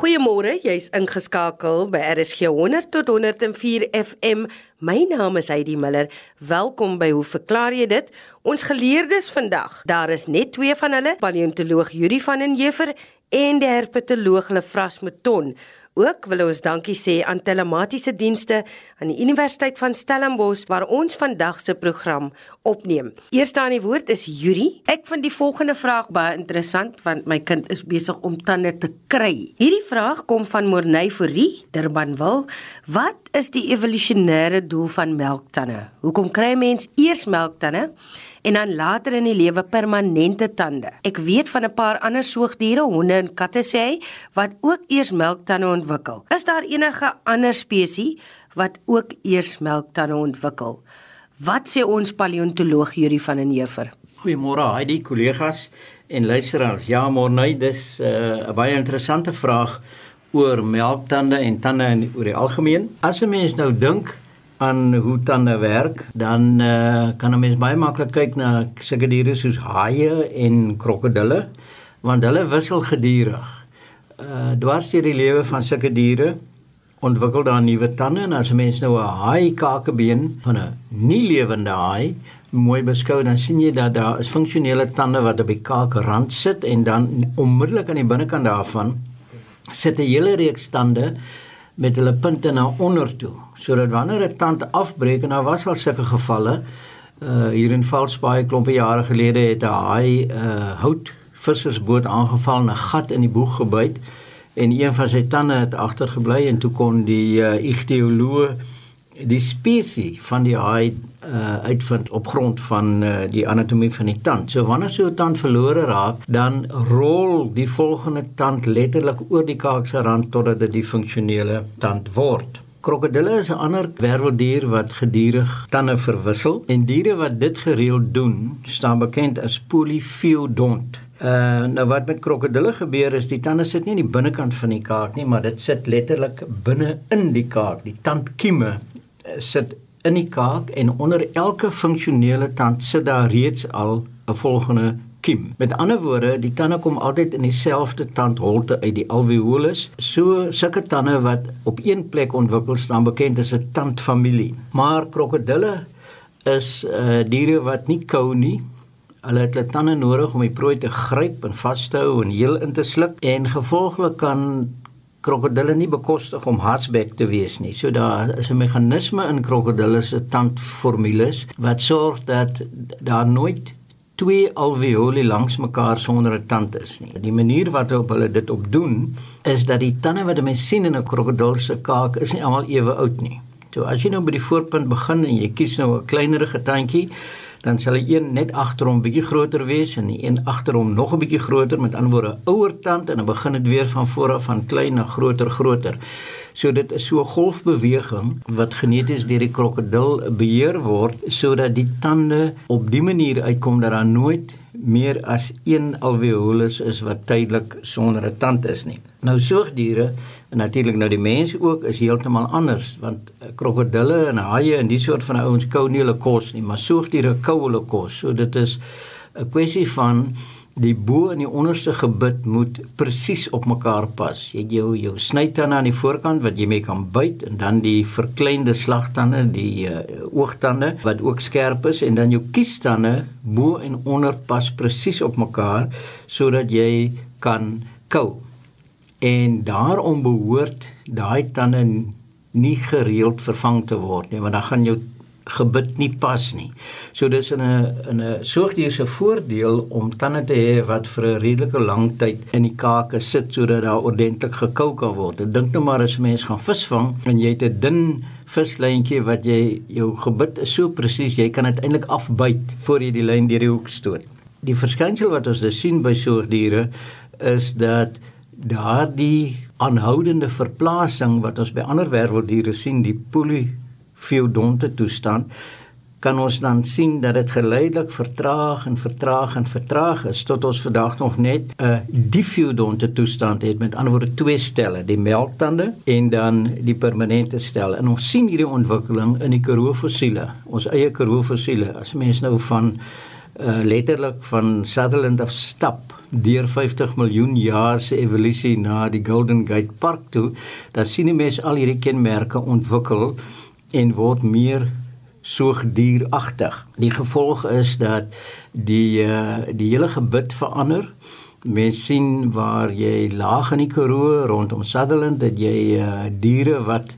Goeiemôre, jy's ingeskakel by RSG 100 tot 104 FM. My naam is Heidi Miller. Welkom by Hoe verklaar jy dit? Ons geleerdes vandag. Daar is net twee van hulle, paleontoloog Yuri van den Heever en die herpetoloog Lefras Mouton. Ook wil ons dankie sê aan telematiese dienste aan die Universiteit van Stellenbosch waar ons vandag se program opneem. Eerste aan die woord is Yuri. Ek vind die volgende vraag baie interessant want my kind is besig om tande te kry. Hierdie vraag kom van Morney Fourie, Durbanville. Wat is die evolusionêre doel van melktande? Hoekom kry mens eers melktande? En dan later in die lewe permanente tande. Ek weet van 'n paar ander soogdiere, honde en katte sê hy, wat ook eers melktande ontwikkel. Is daar enige ander spesies wat ook eers melktande ontwikkel? Wat sê ons paleontoloog Yuri van den Heever? Goeiemôre, die kollegas en luisteraars. Ja, môre, dis uh, 'n baie interessante vraag oor melktande en tande in oor die algemeen. As 'n mens nou dink aan hoe tande werk, dan uh, kan 'n mens baie maklik kyk na sulke diere soos haie en krokodille, want hulle wissel gedurig. Uh dwars deur die lewe van sulke diere ontwikkel daar nuwe tande en as 'n mens nou 'n haai kakebeen van 'n nie lewende haai mooi beskou dan sien jy dat daar is funksionele tande wat op die kaakrand sit en dan onmiddellik aan die binnekant daarvan sit 'n hele reeks tande met hulle punte na onder toe sodat wanneer 'n tand afbreek en daar was al sulke gevalle uh hier in Valsbaai klompe jare gelede het 'n haai uh hout vissersboot aangeval en 'n gat in die boeg gebyt en een van sy tande het agtergebly en toe kon die uh, ichtioloog die spesies van die haai uh, uitvind op grond van uh, die anatomie van die tand. So wanneer so 'n tand verlore raak, dan rol die volgende tand letterlik oor die kaak se rand totdat dit die funksionele tand word. Krokodille is 'n ander werveldier wat gedurig tande verwissel en diere wat dit gereeld doen, staan bekend as polyphyodont. Uh nou wat met krokodille gebeur is die tande sit nie in die binnekant van die kaak nie, maar dit sit letterlik binne in die kaak. Die tandkieme uh, sit in die kaak en onder elke funksionele tand sit daar reeds al 'n volgende kiem. Met ander woorde, die tande kom altyd in dieselfde tandholte uit die alveolus. So sulke tande wat op een plek ontwikkel staan bekend as 'n tandfamilie. Maar krokodille is uh diere wat nie kou nie. Hulle het hulle tande nodig om die prooi te gryp en vas te hou en heel in te sluk en gevolglik kan krokodille nie bekostig om hartsbek te wees nie. So daar is 'n meganisme in krokodille se tandformules wat sorg dat daar nooit twee alveoli langs mekaar sonder 'n tand is nie. Die manier wat hulle dit op doen is dat die tande wat mense sien in 'n krokodil se kaak is nie almal ewe oud nie. So as jy nou by die voorpunt begin en jy kies nou 'n kleinerige tandjie, dan sal die een net agter hom bietjie groter wees en die een agter hom nog 'n bietjie groter met ander woorde ouer tand en dan begin dit weer van voor af van klein na groter groter. So dit is so 'n golfbeweging wat geneties deur die krokodil beheer word sodat die tande op die manier uitkom dat daar nooit meer as een alveolus is wat tydelik sonder 'n tand is nie. Nou soogdiere en natuurlik nou die mense ook is heeltemal anders want krokodille en haie en die soort van ouens kou nie hulle kos nie, maar soogdiere kou hulle kos. So dit is 'n kwessie van die bo en die onderste gebit moet presies op mekaar pas. Jy het jou jou snytande aan die voorkant wat jy mee kan byt en dan die verkleinde slagtande, die uh, oogtande wat ook skerp is en dan jou kiestande bo en onder pas presies op mekaar sodat jy kan kou. En daarom behoort daai tande nie gereeld vervang te word nie, want dan gaan jou gebit nie pas nie. So dis in 'n in 'n soogdier se voordeel om tande te hê wat vir 'n redelike lang tyd in die kake sit sodat daar ordentlik gekou kan word. Ek dink nou maar as mens gaan visvang en jy het 'n dun vislyntjie wat jy jou gebit is so presies jy kan dit eintlik afbyt voor jy die lyn deur die hoek stoot. Die verskynsel wat ons dus sien by soogdiere is dat daardie aanhoudende verplasing wat ons by ander werveldiere sien, die poly feodonte toestand kan ons dan sien dat dit geleidelik vertraag en vertraag en vertraag is tot ons vandag nog net 'n difeodonte toestand het. Met ander woorde twee stelle die melktande en dan die permanente stel en ons sien hierdie ontwikkeling in die karoo fossiele ons eie karoo fossiele. As mens nou van uh, letterlik van Sutherland af stap deur 50 miljoen jaar se evolusie na die Golden Gate Park toe, dan sien die mens al hierdie kenmerke ontwikkel en word meer soogdieragtig. Die gevolg is dat die uh, die hele gebit verander. Mens sien waar jy laag in die Karoo rondom Sutherland dat jy uh, diere wat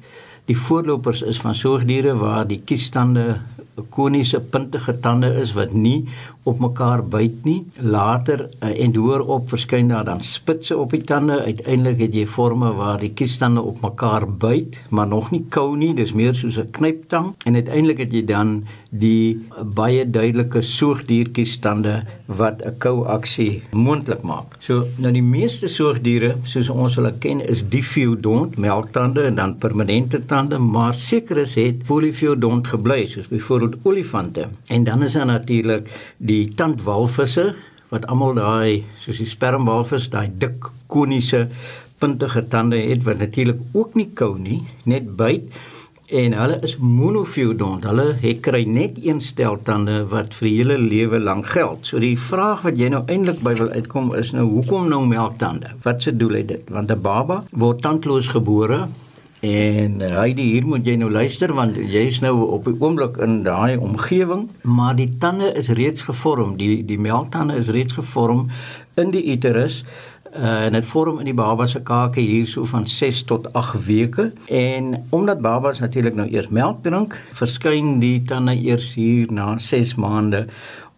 die voorlopers is van soogdiere waar die kiestande koniese puntige tande is wat nie op mekaar byt nie. Later uh, en hoor op verskyn daar dan spitse op die tande. Uiteindelik het jy forme waar die kiestande op mekaar byt, maar nog nie kou nie. Dis meer soos 'n knyptang en uiteindelik het jy dan die baie duidelike soogdierkiestande wat 'n kou aksie moontlik maak. So nou die meeste soogdiere soos ons hulle ken is diphyodont, melktande en dan permanente tande, maar sekeres het polyphyodont gebly soos byvoorbeeld olifante. En dan is daar natuurlik die tandwalvisse wat almal daai soos die spermwalvis daai dik koniese puntige tande het wat natuurlik ook nie kou nie, net byt en hulle is monofyodont. Hulle het kry net een stel tande wat vir hele lewe lank geld. So die vraag wat jy nou eintlik by wil uitkom is nou hoekom nou melktande? Wat se doel het dit? Want 'n baba word tandloos gebore En uh, Heidi, hier moet jy nou luister want jy's nou op die oomblik in daai omgewing, maar die tande is reeds gevorm, die die melktande is reeds gevorm in die uterus uh, en dit vorm in die baba se kake hier so van 6 tot 8 weke en omdat babas natuurlik nou eers melk drink, verskyn die tande eers hier na 6 maande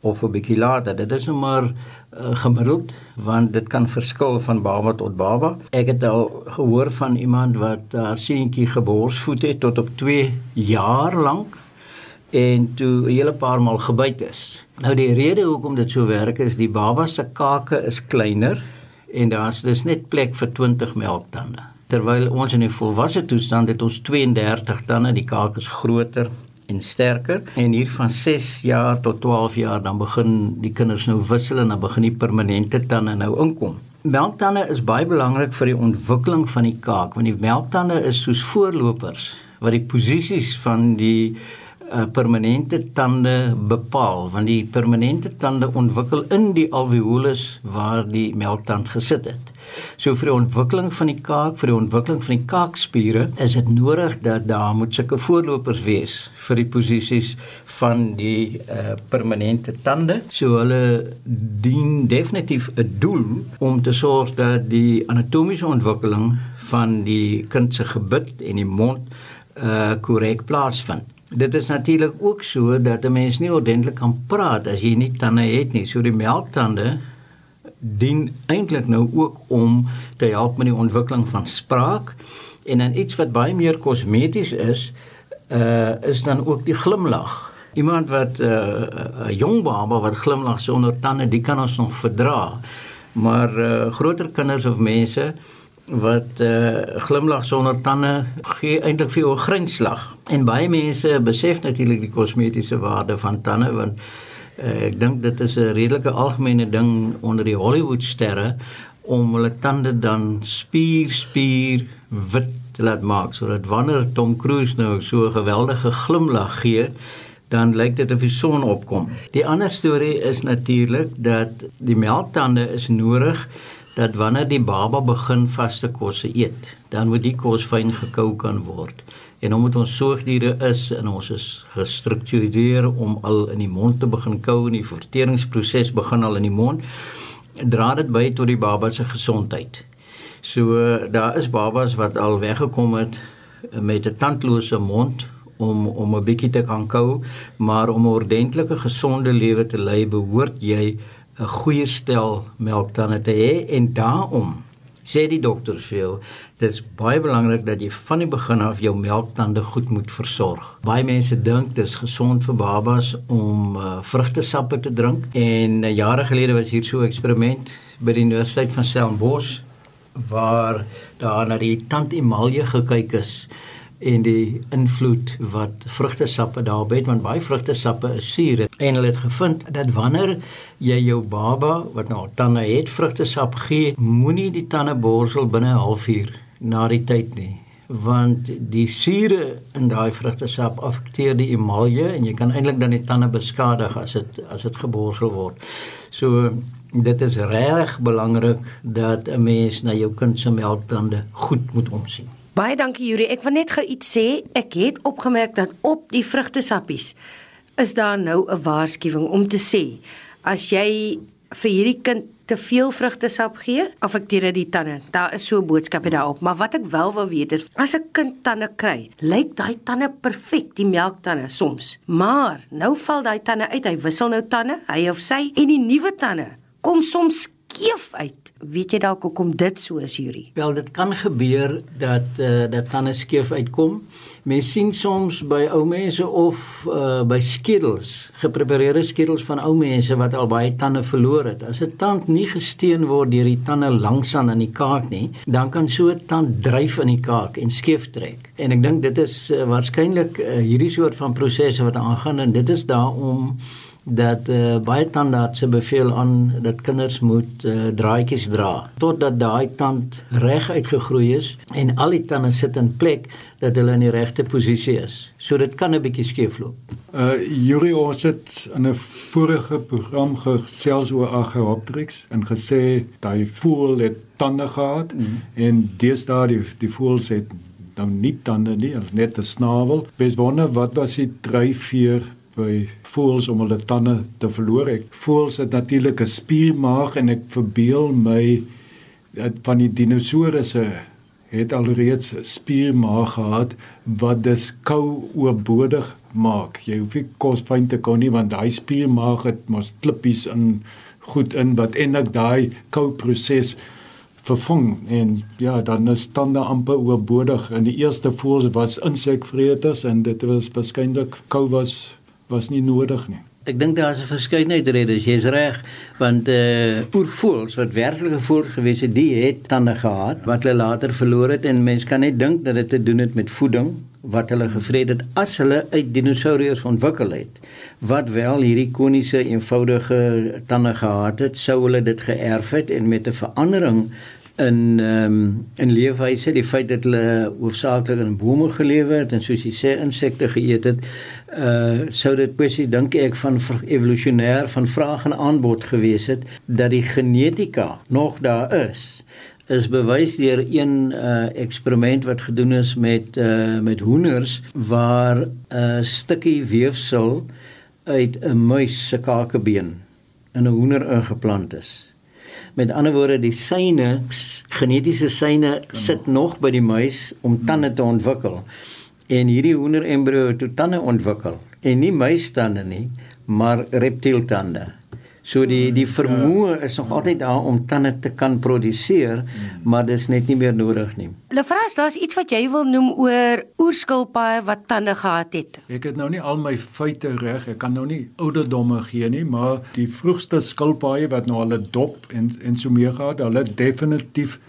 of 'n bietjie later. Dit is nou maar uh, gemiddeld want dit kan verskil van baba tot baba. Ek het al gehoor van iemand wat haar seentjie geborsvoed het tot op 2 jaar lank en toe 'n hele paar maal gebyt is. Nou die rede hoekom dit so werk is die baba se kake is kleiner en daar's dis net plek vir 20 melktande. Terwyl ons in die volwasse toestand het ons 32 tande, die kaak is groter en sterker en hier van 6 jaar tot 12 jaar dan begin die kinders nou wissel en dan begin die permanente tande nou inkom. Melktande is baie belangrik vir die ontwikkeling van die kaak want die melktande is soos voorlopers wat die posisies van die uh, permanente tande bepaal want die permanente tande ontwikkel in die alveolus waar die melktand gesit het. So vir die ontwikkeling van die kaak, vir die ontwikkeling van die kaakspiere, is dit nodig dat daar moet sulke voorlopers wees vir die posisies van die uh, permanente tande. So hulle dien definitief 'n doel om te sorg dat die anatomiese ontwikkeling van die kind se gebit en die mond uh korrek plaasvind. Dit is natuurlik ook so dat 'n mens nie ordentlik kan praat as jy nie tande het nie. So die melktande dien eintlik nou ook om te help met die ontwikkeling van spraak en dan iets wat baie meer kosmeties is uh is dan ook die glimlag. Iemand wat 'n uh, 'n jong baba wat glimlag sonder tande, die kan ons nog verdra. Maar uh groter kinders of mense wat uh glimlag sonder tande gee eintlik vir jou 'n grinslag. En baie mense besef natuurlik die kosmetiese waarde van tande want Uh, ek dink dit is 'n redelike algemene ding onder die Hollywood sterre om hulle tande dan spier spier wit te laat maak sodat wanneer Tom Cruise nou so 'n geweldige glimlag gee dan lyk dit of die son opkom. Die ander storie is natuurlik dat die melktande is nodig dat wanneer die baba begin vaste kosse eet, dan moet die kos fyn gekou kan word. En omdat ons soogdiere is en ons is gestruktureer om al in die mond te begin kou en die verteringsproses begin al in die mond, dra dit by tot die baba se gesondheid. So daar is babas wat al weggekom het met 'n tandlose mond om om 'n bietjie te kan kou, maar om 'n ordentlike gesonde lewe te lei, behoort jy 'n goeie stel melktande te hê en daarom sê die dokters vir jou, dit is baie belangrik dat jy van die begin af jou melktande goed moet versorg. Baie mense dink dis gesond vir babas om uh, vrugtesappe te drink en uh, jare gelede was hier so 'n eksperiment by die Universiteit van Stellenbosch waar daar na die tandemalje gekyk is en die invloed wat vrugtesappe daarop het want baie vrugtesappe is suur en hulle het gevind dat wanneer jy jou baba wat nou tande het vrugtesap gee moenie die tande borsel binne 'n halfuur na die tyd nie want die sure in daai vrugtesap affekteer die emalje en jy kan eintlik dan die tande beskadig as dit as dit geborsel word. So dit is reg belangrik dat 'n mens na jou kind se melktande goed moet omsien. Baie dankie Yuri. Ek wil net gou iets sê. Ek het opgemerk dat op die vrugtesappies is daar nou 'n waarskuwing om te sê as jy vir hierdie kind te veel vrugtesap gee, affekteer dit die tande. Daar is so 'n boodskap daarop, maar wat ek wel wil weet is as 'n kind tande kry, lyk daai tande perfek, die melktande soms. Maar nou val daai tande uit, hy wissel nou tande, hy of sy en die nuwe tande kom soms skeef uit. Weet jy dalk hoekom dit so is, Yuri? Wel, dit kan gebeur dat uh, dat tande skeef uitkom. Mens sien soms by ou mense of uh, by skedels, geprepareerde skedels van ou mense wat al baie tande verloor het. As 'n tand nie gesteen word deur die tande langsaan in die kaak nie, dan kan so 'n tand dryf in die kaak en skeef trek. En ek dink dit is uh, waarskynlik uh, hierdie soort van prosesse wat aangaan en dit is daarom dat uh, baie tandartse beveel aan dat kinders moet uh, draadjies dra totdat daai tand reg uitgegroei is en al die tande sit in plek dat hulle in die regte posisie is. So dit kan 'n bietjie skeefloop. Uh Yuri ons het in 'n vorige program gesels oor Archaeopteryx en gesê daai voël het tande gehad mm. en deesdae die die voëls het nou nie tande nie, net 'n snavel. Bes wonder wat was die dryfveer by voëls om hulle tande te verloor. Ek voëls het natuurlik 'n spiermaag en ek verbeel my van die dinosourusse het alreeds spiermaag gehad wat dus kou oorbodig maak. Jy hoef nie kos fyn te kon nie want daai spiermaag het mos klippies in goed in wat eintlik daai kou proses vervang en ja dan is tande amper oorbodig en die eerste voëls was insekvreters en dit was waarskynlik kou was was nie nodig nie. Ek dink daar is 'n verskeidenheid redes, jy's reg, want eh uh, oervoëls wat werklike voëls gewees het, die het tande gehad wat hulle later verloor het en mens kan net dink dat dit te doen het met voeding wat hulle gevreet het as hulle uit dinosourus ontwikkel het. Wat wel hierdie koniese eenvoudige tande gehad het, sou hulle dit geërf het en met 'n verandering in ehm um, in leefwyse die feit dat hulle hoofsaaklik in bome gelewe het en soos jy sê insekte geëet het uh sou dit kwessie dink ek van evolusionêr van vraag en aanbod gewees het dat die genetika nog daar is is bewys deur een uh eksperiment wat gedoen is met uh met hoenders waar 'n uh, stukkie weefsel uit 'n muis se kakebeen in 'n hoender ingeplant is Met ander woorde, die syne genetiese syne sit nog by die muis om tande te ontwikkel. En hierdie hoender embrio het tande ontwikkel en nie muistande nie, maar reptieltande. So die die vermoë is nog altyd daar om tande te kan produseer, maar dis net nie meer nodig nie. Lefras, daar's iets wat jy wil noem oor oerskilpaaie wat tande gehad het. Ek het nou nie al my feite reg, ek kan nou nie ouderdomme gee nie, maar die vroegste skilpaaie wat nou hulle dop en en so meer gehad, hulle definitief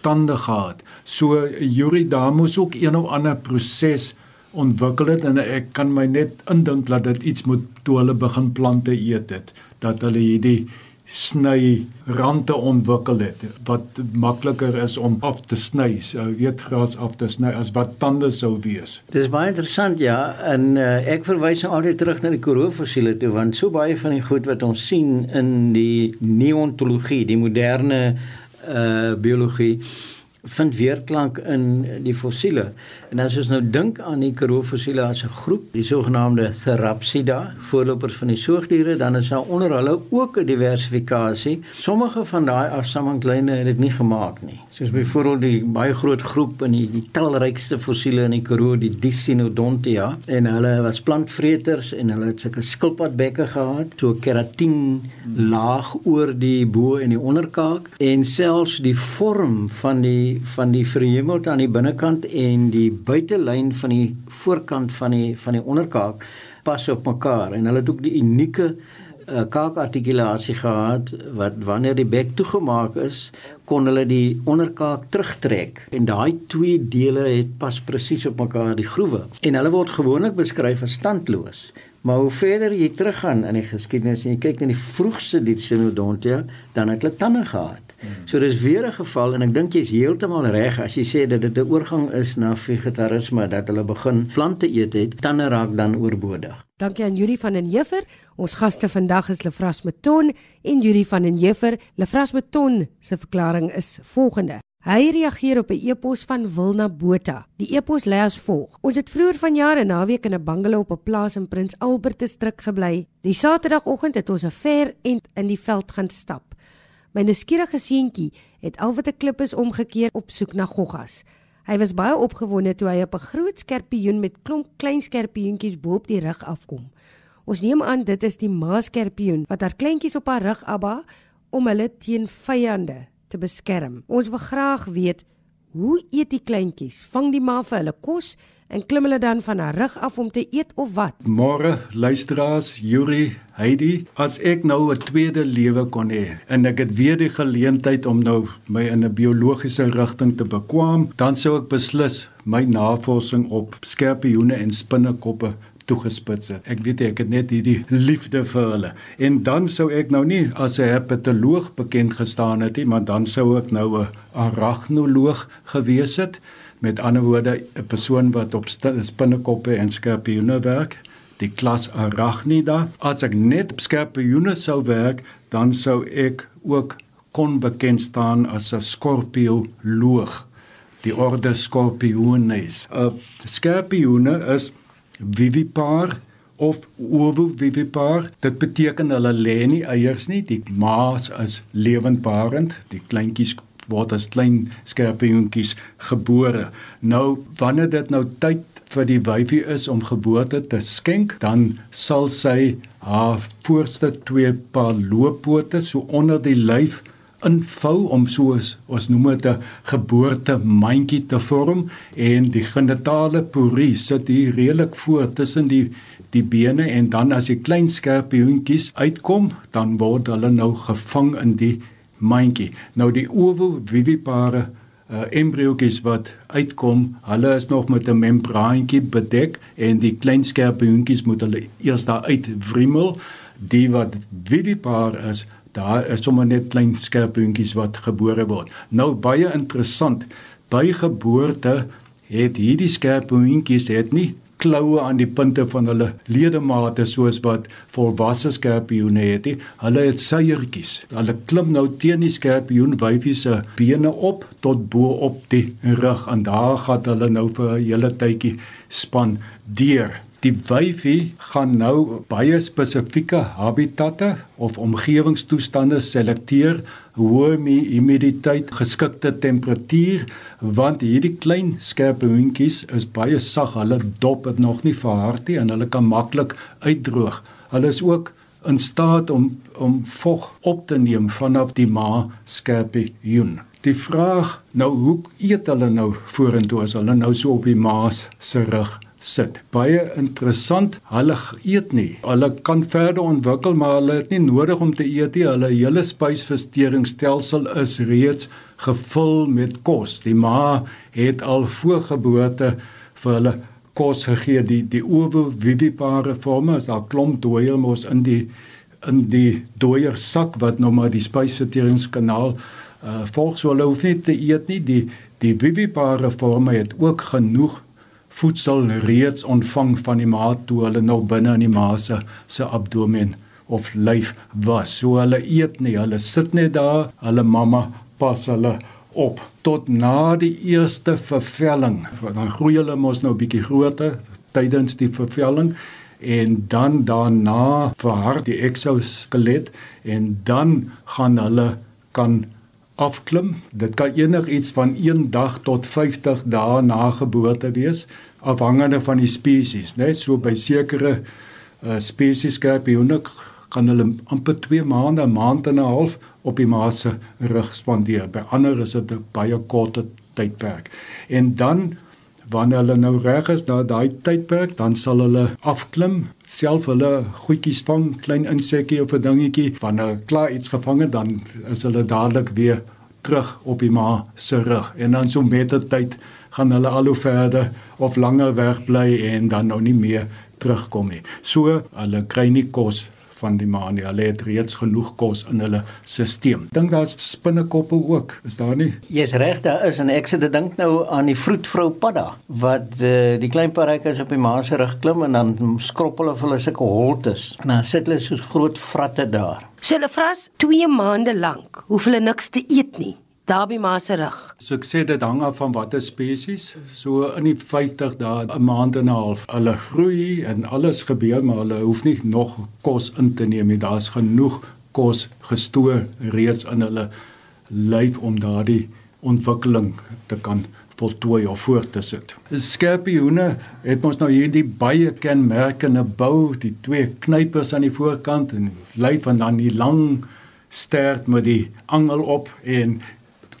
tande gehad. So Yuri daar moes ook een of ander proses ontwikkel het en ek kan my net indink dat dit iets moet toe hulle begin plante eet het dat hulle hierdie sny rande ontwikkel het wat makliker is om af te sny, so weet gras af te sny as wat tande sou wees. Dis baie interessant ja, en uh, ek verwys nou altyd terug na die koroofossiele toe want so baie van die goed wat ons sien in die neontologie, die moderne biologie vind weerklank in die fossiele. En as ons nou dink aan die Karoo fossiele as 'n groep, die sogenaamde Therapsida, voorlopers van die soogdiere, dan is daar onder hulle ook 'n diversifikasie. Sommige van daai afstamminglyne het dit nie gemaak nie. Soos byvoorbeeld die baie groot groep in die, die talrykste fossiele in die Karoo, die Dicynodontia, en hulle was plantvreters en hulle het sulke skilpadbekke gehad, so keratin laag oor die bo en die onderkaak en selfs die vorm van die van die verhemelte aan die binnekant en die buitelyn van die voorkant van die van die onderkaak pas op mekaar. En hulle het ook die unieke uh, kaakartikulasie gehad wat wanneer die bek toegemaak is kon hulle die onderkaak terugtrek. En daai twee dele het pas presies op mekaar die groewe. En hulle word gewoonlik beskryf as standloos Maar hoe verder jy teruggaan in die geskiedenis en jy kyk na die vroegste Dicynodontia, dan het hulle tande gehad. So dis weer 'n geval en ek dink jy's heeltemal reg as jy sê dat dit 'n oorgang is na vegetarisme dat hulle begin plante eet het, tande raak dan oorbodig. Dankie aan Yuri van den Heever. Ons gaste vandag is Lefras Meton en Yuri van den Heever. Lefras Meton se verklaring is volgende. Hy reageer op 'n e-pos van Wilna Botha. Die e-pos lê as volg: Ons het vroeër vanjaar 'n naweek in 'n bungalow op 'n plaas in Prins Albertus strik gebly. Die Saterdagoggend het ons 'n ver end in die veld gaan stap. My nuuskierige seentjie het al wat 'n klip is omgekeer op soek na goggas. Hy was baie opgewonde toe hy op 'n groot skerpioen met klomp klein skerpioentjies bo op die rug afkom. Ons neem aan dit is die maaskerpioen wat haar kleintjies op haar rug abba om hulle teen vyande te beskerm. Ons wil graag weet hoe eet die kleintjies? Vang die ma vir hulle kos en klim hulle dan van haar rug af om te eet of wat? Môre, luisteraars, Yuri, Heidi, as ek nou 'n tweede lewe kon hê en ek het weer die geleentheid om nou my in 'n biologiese rigting te bekwam, dan sou ek beslis my navorsing op skerpioene en spinnekoppe toegespits het. Ek weet ek het net hierdie liefde vir hulle. En dan sou ek nou nie as 'n herpetoloog bekend gestaan het nie, maar dan sou ek nou 'n arachnoloog gewees het. Met ander woorde, 'n persoon wat op spinnekoppe en skorpioene werk, die klas Arachnida. As ek net op skorpioene sou werk, dan sou ek ook kon bekend staan as 'n skorpioloog. Die orde Scorpiones. 'n uh, Skorpioene is vivipar of ovovivipar. Dit beteken hulle lê nie eiers nie. Die maas is lewendbarend. Die kleintjies word as klein skerpioentjies gebore. Nou wanneer dit nou tyd vir die wyfie is om geboorte te skenk, dan sal sy haar voorste twee paar looppote so onder die lyf invou om soos ons noem dit 'n geboorte mandjie te vorm en die genitale porie sit hier redelik voor tussen die die bene en dan as die klein skerpioentjies uitkom dan word hulle nou gevang in die mandjie. Nou die ovovivipare uh, embriootjies wat uitkom, hulle is nog met 'n membraantjie bedek en die klein skerpioentjies moet hulle eers daar uitwrimmel. Die wat vivipar is, daar is sommer net klein skerpioentjies wat gebore word. Nou baie interessant, by geboorte het hierdie skerpioentjies het nie kloue aan die punte van hulle ledemate soos wat volwasse skorpioene het. Die. Hulle het seiertjies. Hulle klim nou teen die skorpioen wyfie se bene op tot bo op die rug en daar gaan hulle nou vir 'n hele tydjie span deur. Die wyfie gaan nou baie spesifieke habitatte of omgewingstoestande selekteer, hoë humiditeit, geskikte temperatuur, want hierdie klein skerp hondjies is baie sag, hulle dop het nog nie verhard nie en hulle kan maklik uitdroog. Hulle is ook in staat om om vog op te neem vanaf die ma skerpioen. Die vraag nou hoe eet hulle nou vorentoe as hulle nou so op die ma se rug sit. Baie interessant. Hulle eet nie. Hulle kan verder ontwikkel, maar hulle het nie nodig om te eet nie. Hulle hele spysverteringsstelsel is reeds gevul met kos. Die ma het al voor geboorte vir hulle kos gegee. Die die ovovivipare forme is daar klomp dooier mos in die in die dooier sak wat nou maar die spysverteringskanaal uh volg so hulle hoef nie te eet nie. Die die vivipare forme het ook genoeg voedsel reeds ontvang van die ma toe hulle nog binne in die ma se se abdomen of lyf was. So hulle eet nie, hulle sit net daar, hulle mamma pas hulle op tot na die eerste vervelling. Dan groei hulle mos nou bietjie groter tydens die vervelling en dan daarna verhard die exoskelet en dan gaan hulle kan afklim. Dit kan enigiets van 1 dag tot 50 dae na geboorte wees, afhangende van die spesies, né? So by sekere uh, spesies skorpioene kan hulle amper 2 maande, 'n maand en 'n half op die ma se rug spandeer. By ander is dit 'n baie korte tydperk. En dan wanneer hulle nou reg is na daai tydperk, dan sal hulle afklim, self hulle goedjies vang, klein insekkie of 'n dingetjie. Wanneer hulle klaar iets gevang het, dan is hulle dadelik weer terug op die ma se rug. En dan so met die tyd gaan hulle al hoe verder of langer weg bly en dan nou nie meer terugkom nie. So hulle kry nie kos van die maan nie. Hulle het reeds genoeg kos in hulle stelsel. Dink daar's spinnekoppe ook. Is daar nie? Jy's reg, daar is en ek sit te dink nou aan die vroedvrou padda wat uh, die klein paratjies op die maan se rug klim en dan skroppel hulle vir hulle sulke holtes. En dan sit hulle soos groot vratte daar. So hulle vras 2 maande lank, hoef hulle niks te eet nie. Daarbie ma se rug. So ek sê dit hang af van watter spesies. So in die 50 dae, 'n maand en 'n half, hulle groei en alles gebeur, maar hulle hoef nie nog kos in te neem nie. Daar's genoeg kos gestoor reeds in hulle lyf om daardie ontwikkeling te kan voltooi of voort te sit. Skorpioene het ons nou hierdie baie kenmerkende bou, die twee knypers aan die voorkant en lyf en dan die lang stert met die angel op en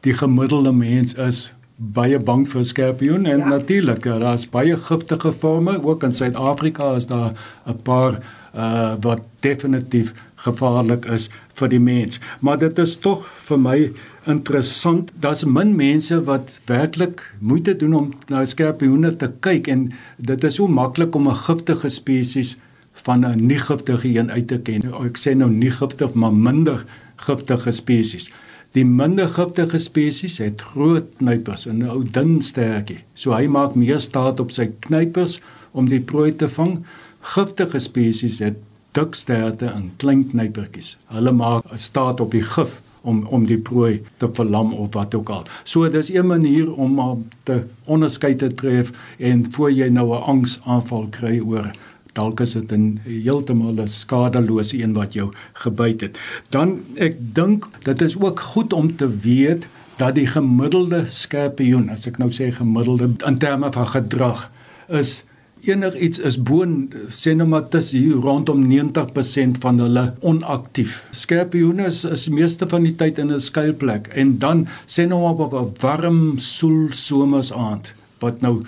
die gemiddelde mens is baie bang vir skorpioen en ja. natuurlik daar's baie giftige forme ook in Suid-Afrika is daar 'n paar uh wat definitief gevaarlik is vir die mens. Maar dit is tog vir my interessant daar's min mense wat werklik moeite doen om na skorpioene te kyk en dit is so maklik om 'n giftige spesies van 'n nie giftige een uit te ken. Ek sê nou nie giftig maar minder giftige spesies Die minder giftige spesies het groot knypers en 'n ou dun stertjie. So hy maak meer staat op sy knypers om die prooi te vang. Giftige spesies het dik sterte en klein knypertjies. Hulle maak staat op die gif om om die prooi te verlam of wat ook al. So dis 'n manier om te onderskei te tref en voor jy nou 'n angsaanval kry oor dalk is dit 'n heeltemal 'n skadelose een wat jou gebyt het. Dan ek dink dit is ook goed om te weet dat die gemiddelde skorpioen, as ek nou sê gemiddelde in terme van gedrag, is enigiets is bo sê nou maar dis hier rondom 90% van hulle onaktief. Skorpioene is, is meeste van die tyd in 'n skuilplek en dan sê nou maar op 'n warm soel somersaand wat nou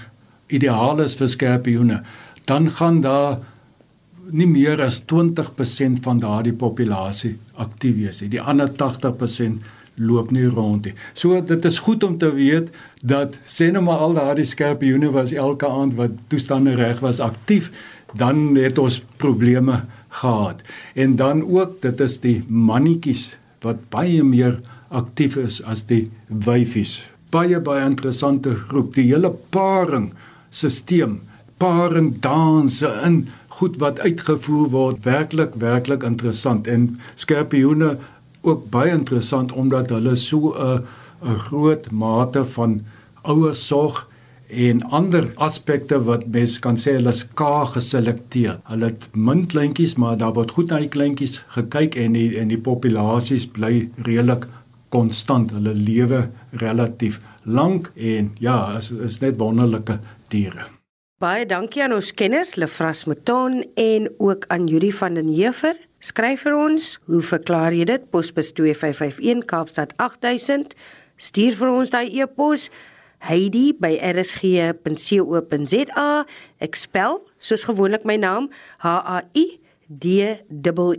ideaal is vir skorpioene dan gaan daar nie meer as 20% van daardie populasie aktief wees nie. Die ander 80% loop nie rond nie. So dit is goed om te weet dat sê nou maar al daardie skorpioene was elke aand wat toestande reg was aktief, dan het ons probleme gehad. En dan ook dit is die mannetjies wat baie meer aktief is as die wyfies. Baie baie interessante groep, die hele paring stelsel paring danse in goed wat uitgevoer word werklik werklik interessant en skorpioene ook baie interessant omdat hulle so 'n 'n groot mate van ouersorg en ander aspekte wat mens kan sê hulle is ka geselekteer. Hulle het min kleintjies, maar daar word goed na die kleintjies gekyk en die en die populasies bly redelik konstant. Hulle lewe relatief lank en ja, is is net wonderlike diere. Baie dankie aan ons kenners Lefras Mouton en ook aan Juri van den Heever. Skryf vir ons, hoe verklaar jy dit? Posbus 2551 Kaapstad 8000. Stuur vir ons daai e-pos heidi@rsg.co.za. Ek spel soos gewoonlik my naam H A I D E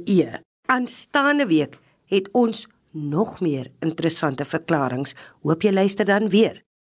E. Aanstaande week het ons nog meer interessante verklaringe. Hoop jy luister dan weer.